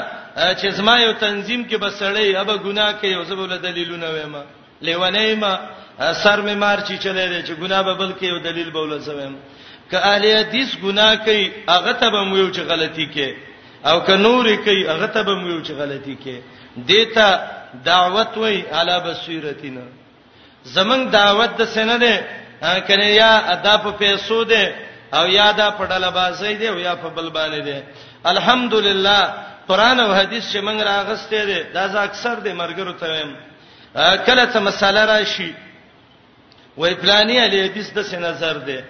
چې زما یو تنظیم کې بسړې ابا ګناه کوي او زبول دلیلونه وایم لیونه ما سر می مار چی چلے دی چې ګناه به بلکې یو دلیل بوله زویم که اهل حدیث ګناه کوي هغه ته به مو یو چې غلطي کوي او که نور کوي هغه ته به مو یو چې غلطي کوي دیتا دعوت وای علی بصیرتینا زمنګ دعوت د سینه ده کنه یا ادا په پیسو ده او یا دا په ډله بازی ده او یا په بل باندې ده الحمدلله قران او حدیث چې موږ راغسته ده دا ز اکثر د مرګرو ته ویم کله ته مساله راشي وای پلاني علی حدیث د سینه نظر ده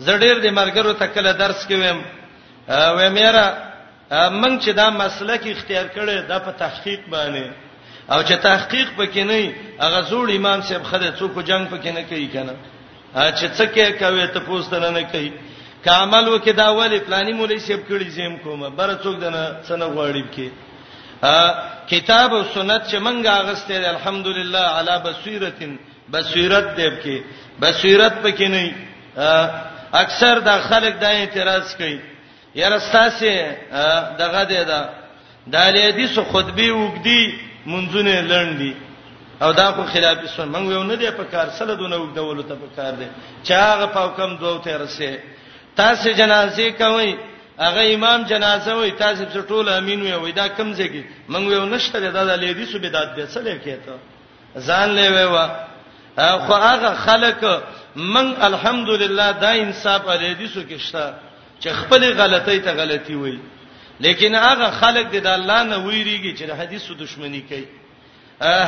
زړیر د مرګرو ته کله درس کوم و میرا موږ چې دا مسلک اختیار کړي دا په تحقیق باندې او چې تحقیق پکې نه وي هغه زوړ امام صاحب خره څوک جنگ پکې نه کوي کنه چې څه کې کوي ته پوښتنه نه کوي کامل وکي دا ولې پلاني مولوی صاحب کړي زم کومه بر څوک دنه څنګه غواړي کې کتاب او سنت چې منګه اغسته الحمدلله علی بصیرتن بصیرت دیب کې بصیرت پکې نه اکثر دا خلک دا اعتراض کوي یاره ستاسو دغه دی دا د اهل حدیثو خطبه وګدي منځونه لړندي او دا خو خلاف سنت موږ یو نه دی په کار سره دونه وګدول ته په کار دی چې هغه په حکم دوه ته رسې تاسو جنازې کوي هغه امام جنازه وي تاسو په ټول امین وي وای دا کم ځای کې موږ یو نشته دا د اهل حدیثو بدعت دی څه لیکې ته ځان لوي وا خو هغه خلک من الحمدلله دا انصاف اهل حدیثو کې شته چې خپل غلطۍ ته غلطي وایي لیکن هغه خلک د الله نه ویریږي چې د حدیثو دښمنی کوي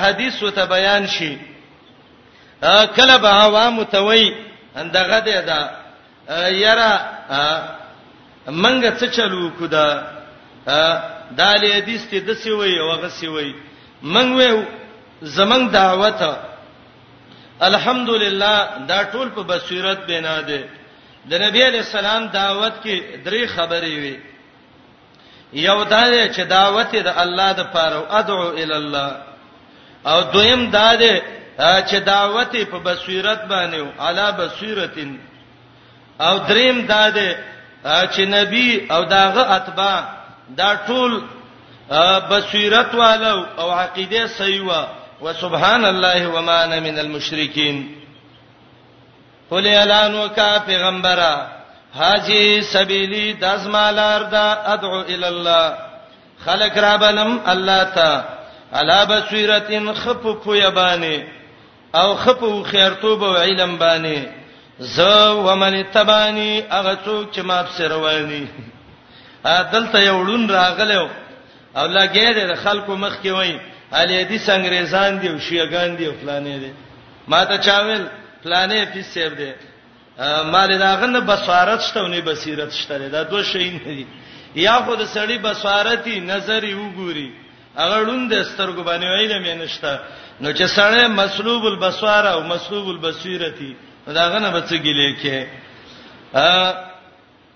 حدیث وته بیان شي کله به عوام ته وایي اندغه ده دا یرا منګه څه چلو کو دا دا له حدیث ته د سی وی او غ سی وی من وې زمنګ دعوت الحمدلله دا ټول په بصیرت بنا ده د نبی علی السلام دعوت کې درې خبرې وي یو دا دی چې دعوت د الله د پاره او ادعو ال الله او دویم دا دی چې دعوت په بصیرت باندې او علا بصیرتن او دریم دا دی چې نبی او داغه اتباع دا ټول بصیرت والو او عقیده صحیح و وسبحان الله وما انا من المشرکین قل اعلان وکا پیغمبره حاجی سبیلی دزمالار دا ادعو ال الله خلق را بلم الله تا علا بصیرتن خپ پو یبانی او خپ خیرتوب او علم بانی ز ومن تبانی هغه څوک چې ماپ سره وانی دلته یو ړون راغلو او لګې د خلکو مخ کې وای علي دي سنگریزان دي او شیعاګان دي او فلانې دي ما ته چاویل پلانې پیس سیب دی مال دا غنه بصارت شته او نه بصیرت شته دا دوه شی نه دي یا خو د سړی بصارتي نظر یو ګوري هغه لوند سترګو باندې علم یې نشته نو چې سړی مسلوب البصار او مسلوب البصیرتی دا غنه بچ ګلې کې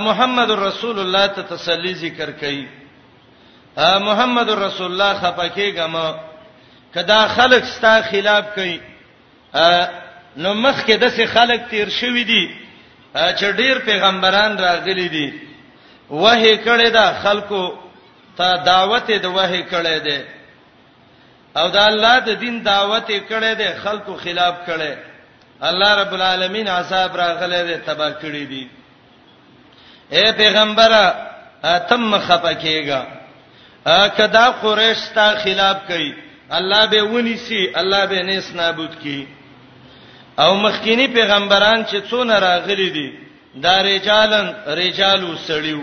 محمد رسول الله ته تسلی ذکر کړي محمد رسول الله خپکیګم کدا خلک ستا خلاف کوي نو مخ کې دسه خلک تیر شوی دي چې ډیر پیغمبران راغلي دي وه کړه دا خلکو ته دعوت د وه کړه ده او دا الله د دین دعوت کړي دي خلکو خلاف کړي الله رب العالمین عذاب راغله دي تبا کړي دي اے پیغمبره تم خپکیګا کدا قریش تا خلاف کړي الله به ونی سي الله به نس نابود کی او مخکینی پیغمبران چې څونه راغلي دي دا رجالن رجالو سړیو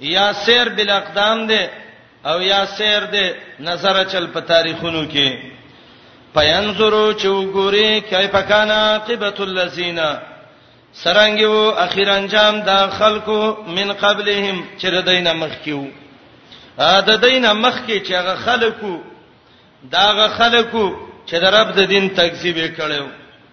یا سیر بل اقدام دی او یا سیر دی نظر چل په تاریخونو کې پینظرو چې وګوري کیف کان عاقبت الذین سرنګ وو اخیر انجام دا خلکو من قبلهم چې د دینه مخ کیو ا د دینه مخ کې چې هغه خلکو داغه خلکو چې د رب د دین تکذیب کړو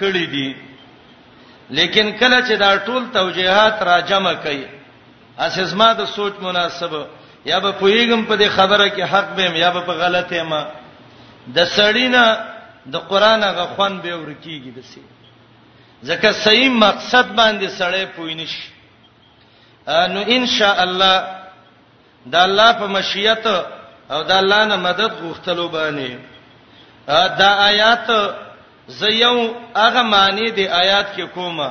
کړی دي لیکن کله چې دا ټول توجیهات را جمع کړي اساسما د سوچ مناسب یا به پویګم په دې خبره کې حق بهم یا به په غلطه ما د سړینا د قران غ خوان به ورکیږي د سي ځکه صحیح مقصد باندې سړی پوینش نو ان شاء الله د الله په مشیت او د الله نه مدد غوښتلو باندې دا آیات زيو هغه معنی دی آیات کې کومه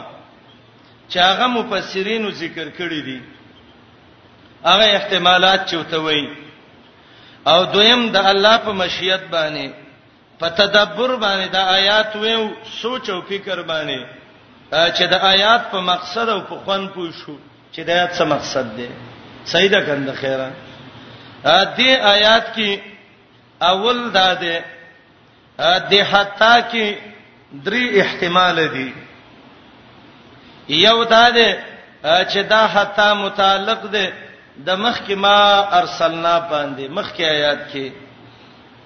چې هغه مفسرینو ذکر کړی دي هغه احتمالات چوتوي او دویم د الله په مشیت باندې په تدبر باندې د آیات ویو سوچ او فکر باندې چې د آیات په مقصد او په خوان پوه شو چې د آیات څه مقصد دی سیدا کند خیره ا دې آیات کې اول دا ده د حتا کې درې احتمال دي یو دا ده چې دا حتا متعلق ده د مخکې ما ارسلنا باندې مخکې آیات کې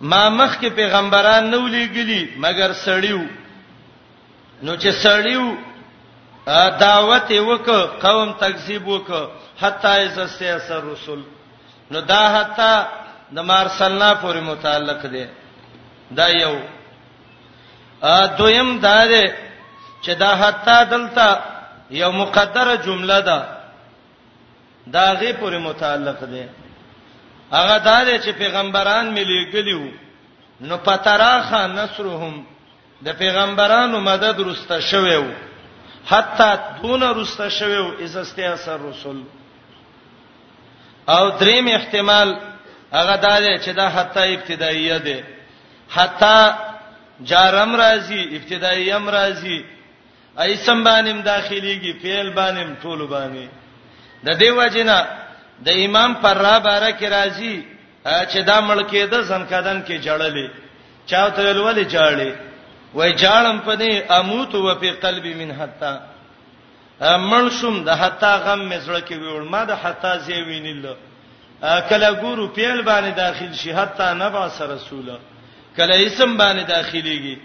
ما مخکې پیغمبران نو لېګلی مګر سړیو نو چې سړیو دعوت وک قوم تکذیب وک حتا از سیاست رسول نو دا حتا د مارسلنا پورې متعلق دی دا یو ا دویم دا دی چې دا حتا دلته یو مقدره جمله ده دا غي پورې متعلق دی هغه دا دی چې پیغمبران ملي ګلیو نو پتراخه نصرهم د پیغمبرانو مدد رسته شوی وو حتی دون رسته شوی وو از است اثر رسول او دریم احتمال هغه دا دی چې دا حتی ابتداییه ده حتی جارم راځي ابتدایي امر راځي ایسم باندې داخليږي فعل باندې ټول باندې د دې وجنه د امام پر را باره کې راځي چې دا ملکې د زنکدن کې جړلې چاته ولولې جړلې وای جاړم پدې اموت و په قلبي من حتا مل شوم د حتا غم مزړه کې ویول ما د حتا زی وینل کله ګورو پیل باندې داخل شي حتا نبا سره رسوله کله اسم باندې داخليږي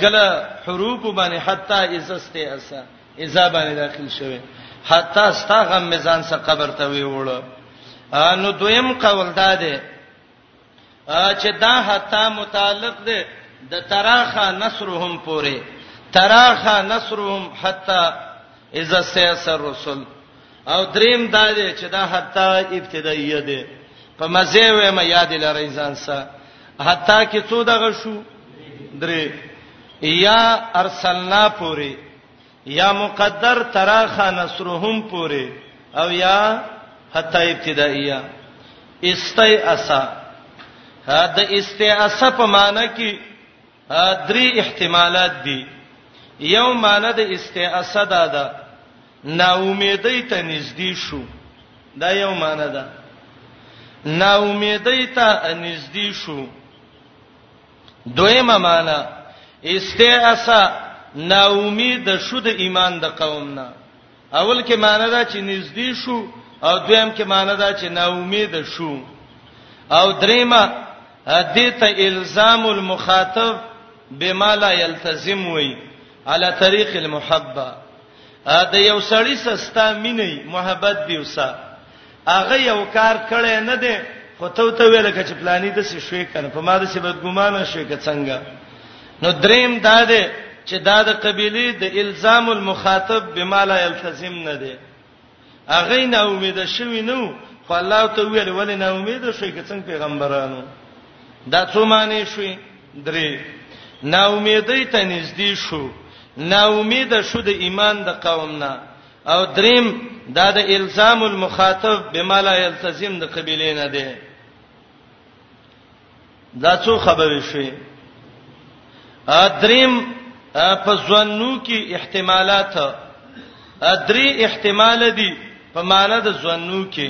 کله حروف باندې حتا اذا استه اسا اذا باندې داخل شوه حتا استا غم میزان سره قبر ته وی وړو نو دویم قول دا ده چې دا حتا متعلق ده د تراخا نصرهم پوره تراخا نصرهم حتا اذا سيسر رسل او دریم دا دی چې دا حتا ابتداییه دی په مزه وایم یاد لري ځان سره حتا کې څو دغه شو درې یا ارسلنا پوری یا مقدر تراخا نصرهم پوری او یا حتا ابتدائیه استای اسا دا استای اسا په معنی کې درې احتمالات دي یو معنی د استای اسا دا ده نا امیدۍ ته نږدې شو دا یو معنی ده نا امیدۍ ته نږدې شو دویمه معنی استعاسه نا امید شو د ایمان د قوم نه اول کې معنی دا چې نږدې شو او دویم کې معنی دا چې نا امید شو او دریمه دته الزام المخاطب بما لا يلتزم وي علی طریق المحبه ا د یو سړی سستا مینې محبت دی وسه هغه یو کار کړي نه دی خو ته ته ویل کچ پلاني د څه شوي کنه په ما د څه بدګمانه شوي ک څنګه نو دریم دا دی چې دا د قبيله د الزام المخاطب بما لا يلتزم نه دی هغه نه امید شوی نو خو الله ته ویل ولې نه امید شوی که څنګه پیغمبرانو دا څو معنی شوی درې نا امیدې ته نږدې شو نا امید شو د ایمان د قوم نه او دریم دا د الزام المخاطب بما لا يلتزم د قبيله نه دی دا څو خبرې شوې دریم په ځوانو کې احتمالات درې احتمال دي په معنی د ځوانو کې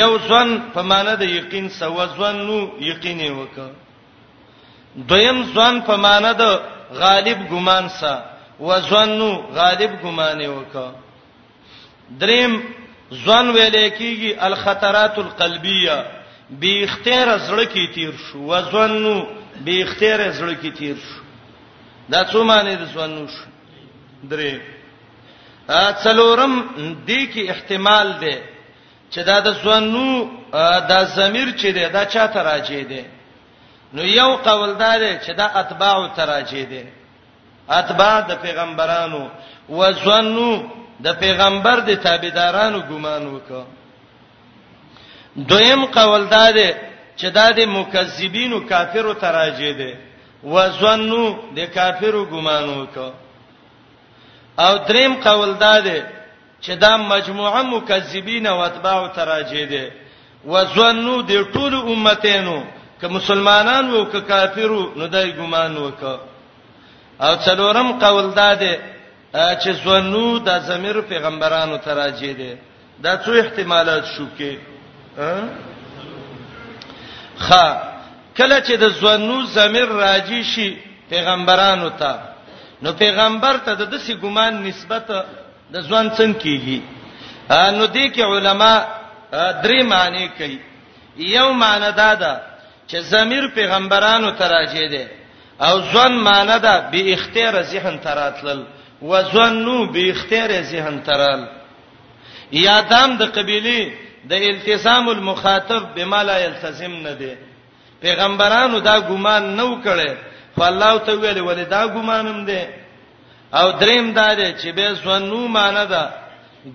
یو ځوان په معنی د یقین سو ځوانو یقین وکړه دویم ځوان په معنی د غالب ګمان سره وځوانو غالب ګمان وکړه دریم ځوان ویلې کیږي الخطرات القلبیه بی اختیار زړه کې تیر شو وزنو بی اختیار زړه کې تیر شو دا څه معنی د ځوانو شو درې ا څلورم دې کې احتمال دی چې دا د ځوانو دا ضمیر چې دی دا چاته راځي دی نو یو قول دا دی چې دا اتباع تراجه دی اتباع د پیغمبرانو وزنو د پیغمبر د تابعدارانو ګمان وکړه دویم قول دا دی چې دا د مکذبینو کافرو تراجه دی وزنو د کافرو ګمان وکړه او دریم قول دا دی چې دا مجموعه مکذبین او اتباع تراجه ده وزنو د ټول امتینو که مسلمانان وو که کافرو نو دای ګمان وکړه او څلورم قول دا ده چې زنو د زمير پیغمبرانو تراجه ده دا څو احتمالات شو کې خ کله چې د زنو زمير راجی شي پیغمبرانو ته نو پیغمبر ته د دسی ګمان نسبت د ځوان څنګه کیږي نو دې کې علما درې معنی کوي یو معنی دا ده چې ضمیر پیغمبرانو تراجه دي او ځوان معنی ده به اختیار ذهن تراتل و ځوانو به اختیار ذهن ترال یادام د قبيله د التزام المخاطب بما لا يلتزم نه دي پیغمبرانو دا ګمان نو کړي خو الله ته ویل ولې دا ګمانم دی او دریم دا دی چې به زنو مان ده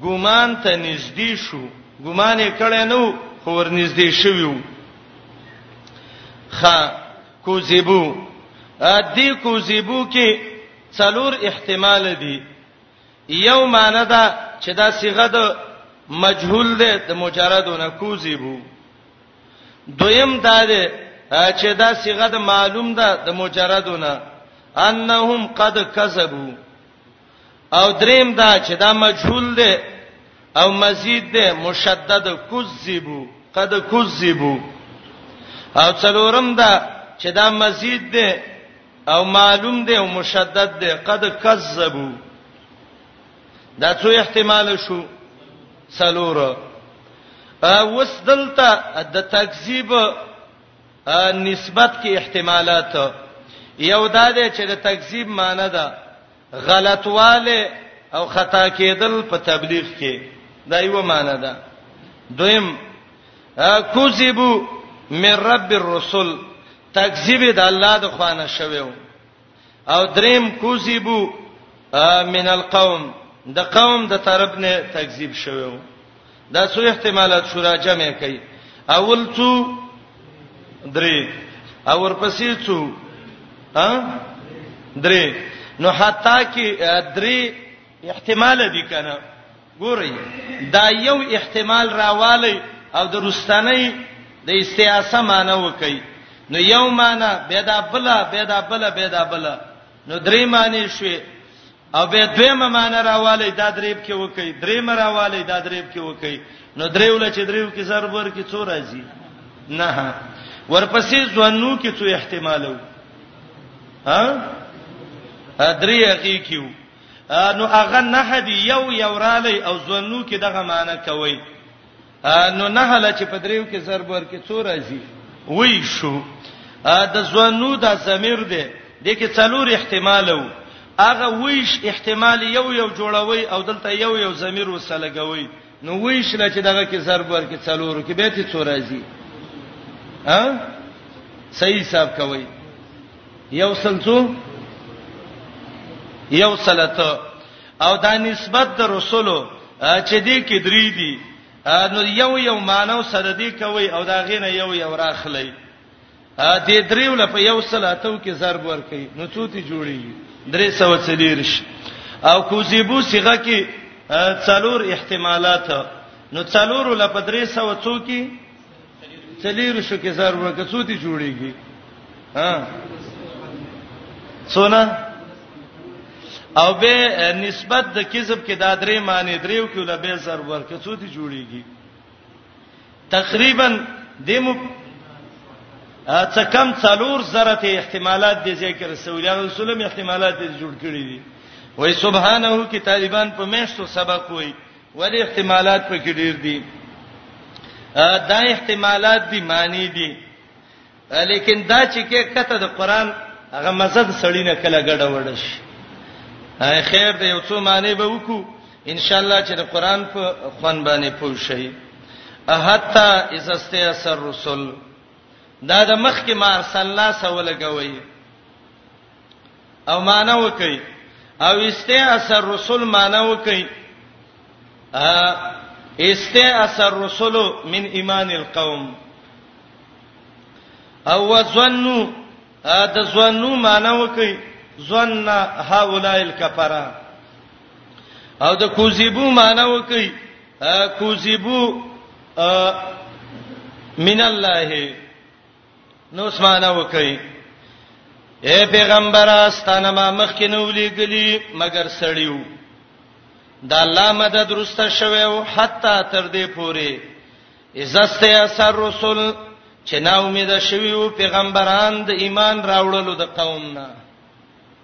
ګمان ته نږدې شو ګمان یې کړي نو خو ور نږدې شویو خا کوزیبو ا دې کوزیبو کې څلور احتمال دي یو معنی دا چې دا صيغه د مجهول ده د مجردونه کوزيبو دویم دا ده چې دا صيغه د معلوم ده د مجردونه انهم قد کذبوا او دریم دا چې دا مجهول ده او مزید ده مشدد کذبوا قد کذبوا او څلورم دا چې دا مزید ده او معلوم ده او مشدد ده قد کذبوا دا څو احتمال شو څلور اوس دلته د تکذیب نسبت کې احتمالات یو دا دی چې د تکذیب معنی ده غلطواله او خطا کېدل په تبلیغ کې دا یو معنی ده دویم کوذبو من رب الرسل تکذیب د الله د خوانه شویو او دریم کوذبو من القوم د قوم د طرف نه تکذیب شوو دا څو احتمالات شورا جمع کړي اول څو درې او ورپسې څو ها درې نو حتی کې درې احتمال دي کنه ګورئ دا یو احتمال راوالی او د رستنۍ د استیاسه معنی وکي نو یو معنی بيدا بلا بيدا بلا بيدا بلا نو درې معنی شوي او به دویمه معنی راوالی دا دریب کې وکي دریمه راوالی دا دریب کې وکي نو دریول چې دریو کې ضرب ور کې څو راځي نه ورپسې ځوانو کې څو احتمالو ها درې حقیقیو نو هغه نه دی یو یو رالی او زونو کې دغه معنی کوي نو نه لا چې په دریو کې ضرب ورکې څو راځي وای شو د زونو د ضمیر دی د کې څلور احتمال وو هغه ویش احتمال یو یو جوړوي او دلته یو یو ضمیر وسله کوي نو ویش لا چې دغه کې ضرب ورکې څلور کې به ته څو راځي ها صحیح حساب کوي یو سل څو یو سلت او دا نسبت د رسولو چې دې کې درې دي نو یو یو مانو سره دې کوي او دا غینه یو یو راخلی دې دریو ل په یو سلاتو کې ضرب ور کوي نو څوتي جوړي 340 او کوزيبو صيغه کې څلور احتمالات نو څلور ل په 300 څو کې چلیرو شو کې زر ورکه څو دي جوړيږي ها څونه او به نسبت د کذب کې دا درې معنی دریو کې له به زر ورکه څو دي جوړيږي تقریبا دمو څه کم څلور زره ته احتمالات دي ذکر رسول الله رسول الله احتمالات دي جوړ کړی دي وای سبحانه کې طالبان په مېشتو سبق وای ولی احتمالات پکې ډیر دي دا احتمالات دي معنی دي لیکن دا چې کې کته د قران هغه مزد سړی نه کله ګډه وډ شي خیر دی یو څو معنی به وکړو ان شاء الله چې د قران په خوان باندې پوه شي حتا اذا استيسر رسل دا د مخ کې ما ارسلنا سوال غوي او معنا وکي او استه اثر رسول معنا وکي استه اثر رسول من ایمان القوم او وظنوا د ظنوا معنا وکي ظن هؤلاء الكفره او د کوذبو معنا وکي کوذبو من الله نو اسمانه وکي اے پیغمبر استانه ما مخ کې نو لګلی مگر سړیو دا الله مدد رسته شوه او حتی تر دې پوري عزت اثر رسول چې نا امید شویو پیغمبران د ایمان راوړلو د قوم نه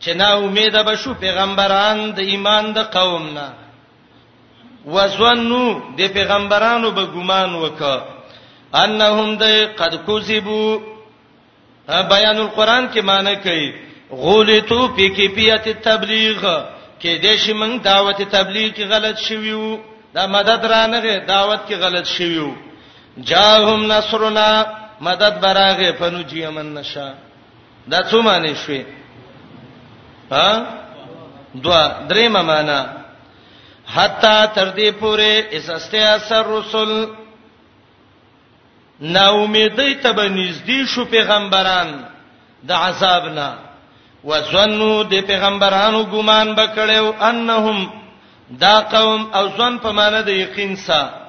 چې نا امید به شو پیغمبران د ایمان د قوم نه وزنو د پیغمبرانو به ګمان وکړه انهم د قد کذبو بیان القرآن کې معنی کوي غولتو پی کې پیات تبلیغ کې د شمن دعوت تبلیغ کې غلط شویو دا مدد رانغه دعوت کې غلط شویو جاهم نصرنا مدد براغه فنجی من نشا دا څو معنی شوي ها دوا درې معنا حتا تر دې پورې اساسته اثر رسول نا امیدی ته به نږدې شو پیغمبران د عذاب نه وزنو د پیغمبرانو ګمان بکړیو انهم دا قوم او ځن په معنی د یقین سره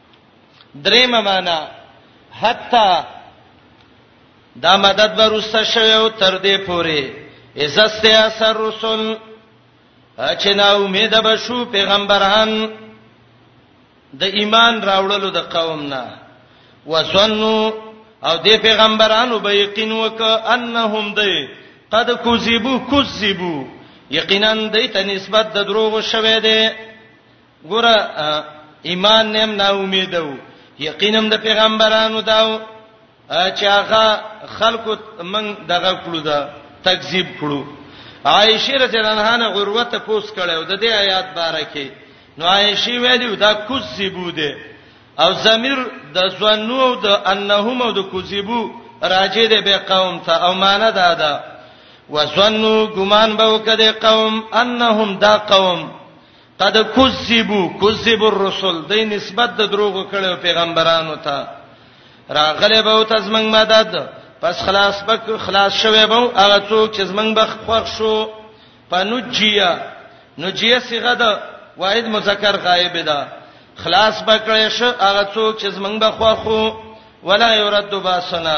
درېمه معنا حتا دا مدد ورسته شوی او تر دې پوري عزت اثر رسول چې نا امید به شو پیغمبران د ایمان راوړلو د قوم نه وسنو او د پیغمبرانو به یقین وک انهم دی قد کذبوا کذبوا یقینا دې ته نسبت د دروغ شوه دی ګور ایمان نیم نا امید وو یقینم د پیغمبرانو داو چې هغه خلکو من دغه کړو دا تکذیب کړو عائشه رضی الله عنها نه غروه ته پوس کړو د دې آیات باره کې نو عائشه ویلو دا کذبو ده او ضمیر د ځوانو او د انهم او د کذبو راجه ده به قوم ته او معنا ده دا وسنو ګمان به وکړي قوم انهم دا قوم قد کذبوا کذب الرسل د نسبت د دروغ کړو پیغمبرانو ته راغله به او تزمن مدد پس خلاص بک خلاص شوه به هغه څوک چې زمنګ بخ خوښ شو پنوجیا نوجیا صيغه د واحد مذکر غائب ده خلاص بکړې شو هغه څوک چې زمنګ بخ خوښو ولا يرد باسنا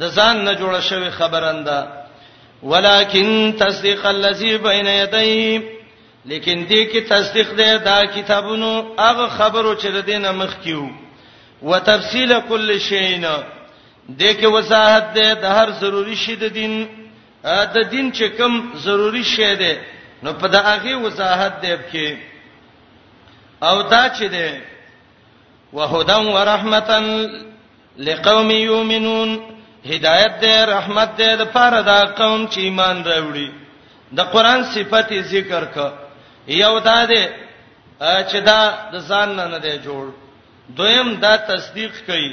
د ځان نه جوړه شوی خبرنده ولکن تصدیق الذی بین یدی لیکن دې کې تصدیق دی دا کتابونو هغه خبرو چې د دینه مخ کیو وتفصیل کل شیء دې کې وضاحت دی د هر ضروری شی د دین د دین چې کوم ضروری شی دی نو په دغه وضاحت دی کې او دا چې دی وهدن ورحمتا لقوم یؤمنون هدایت دې رحمت دې د پاره دا قوم چې ایمان راوړي د قران صفت ذکر ک یو دا دې چې دا د ځان نه نه دی جوړ دویم دا تصدیق کوي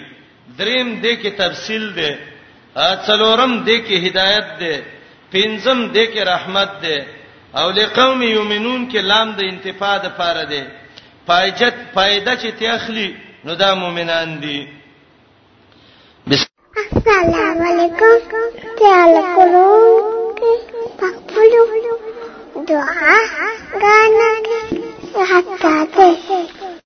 دریم دې کې تفصیل دی څلورم دې کې هدایت دی پنځم دې کې رحمت دی او لقوم یؤمنون کې لام د انتفاع د پاره دی پایجت فائدہ چې ته اخلي نو دا مؤمنان دي السلام علیکم تعال کولو پخپلو دعا غانا کې حتا ته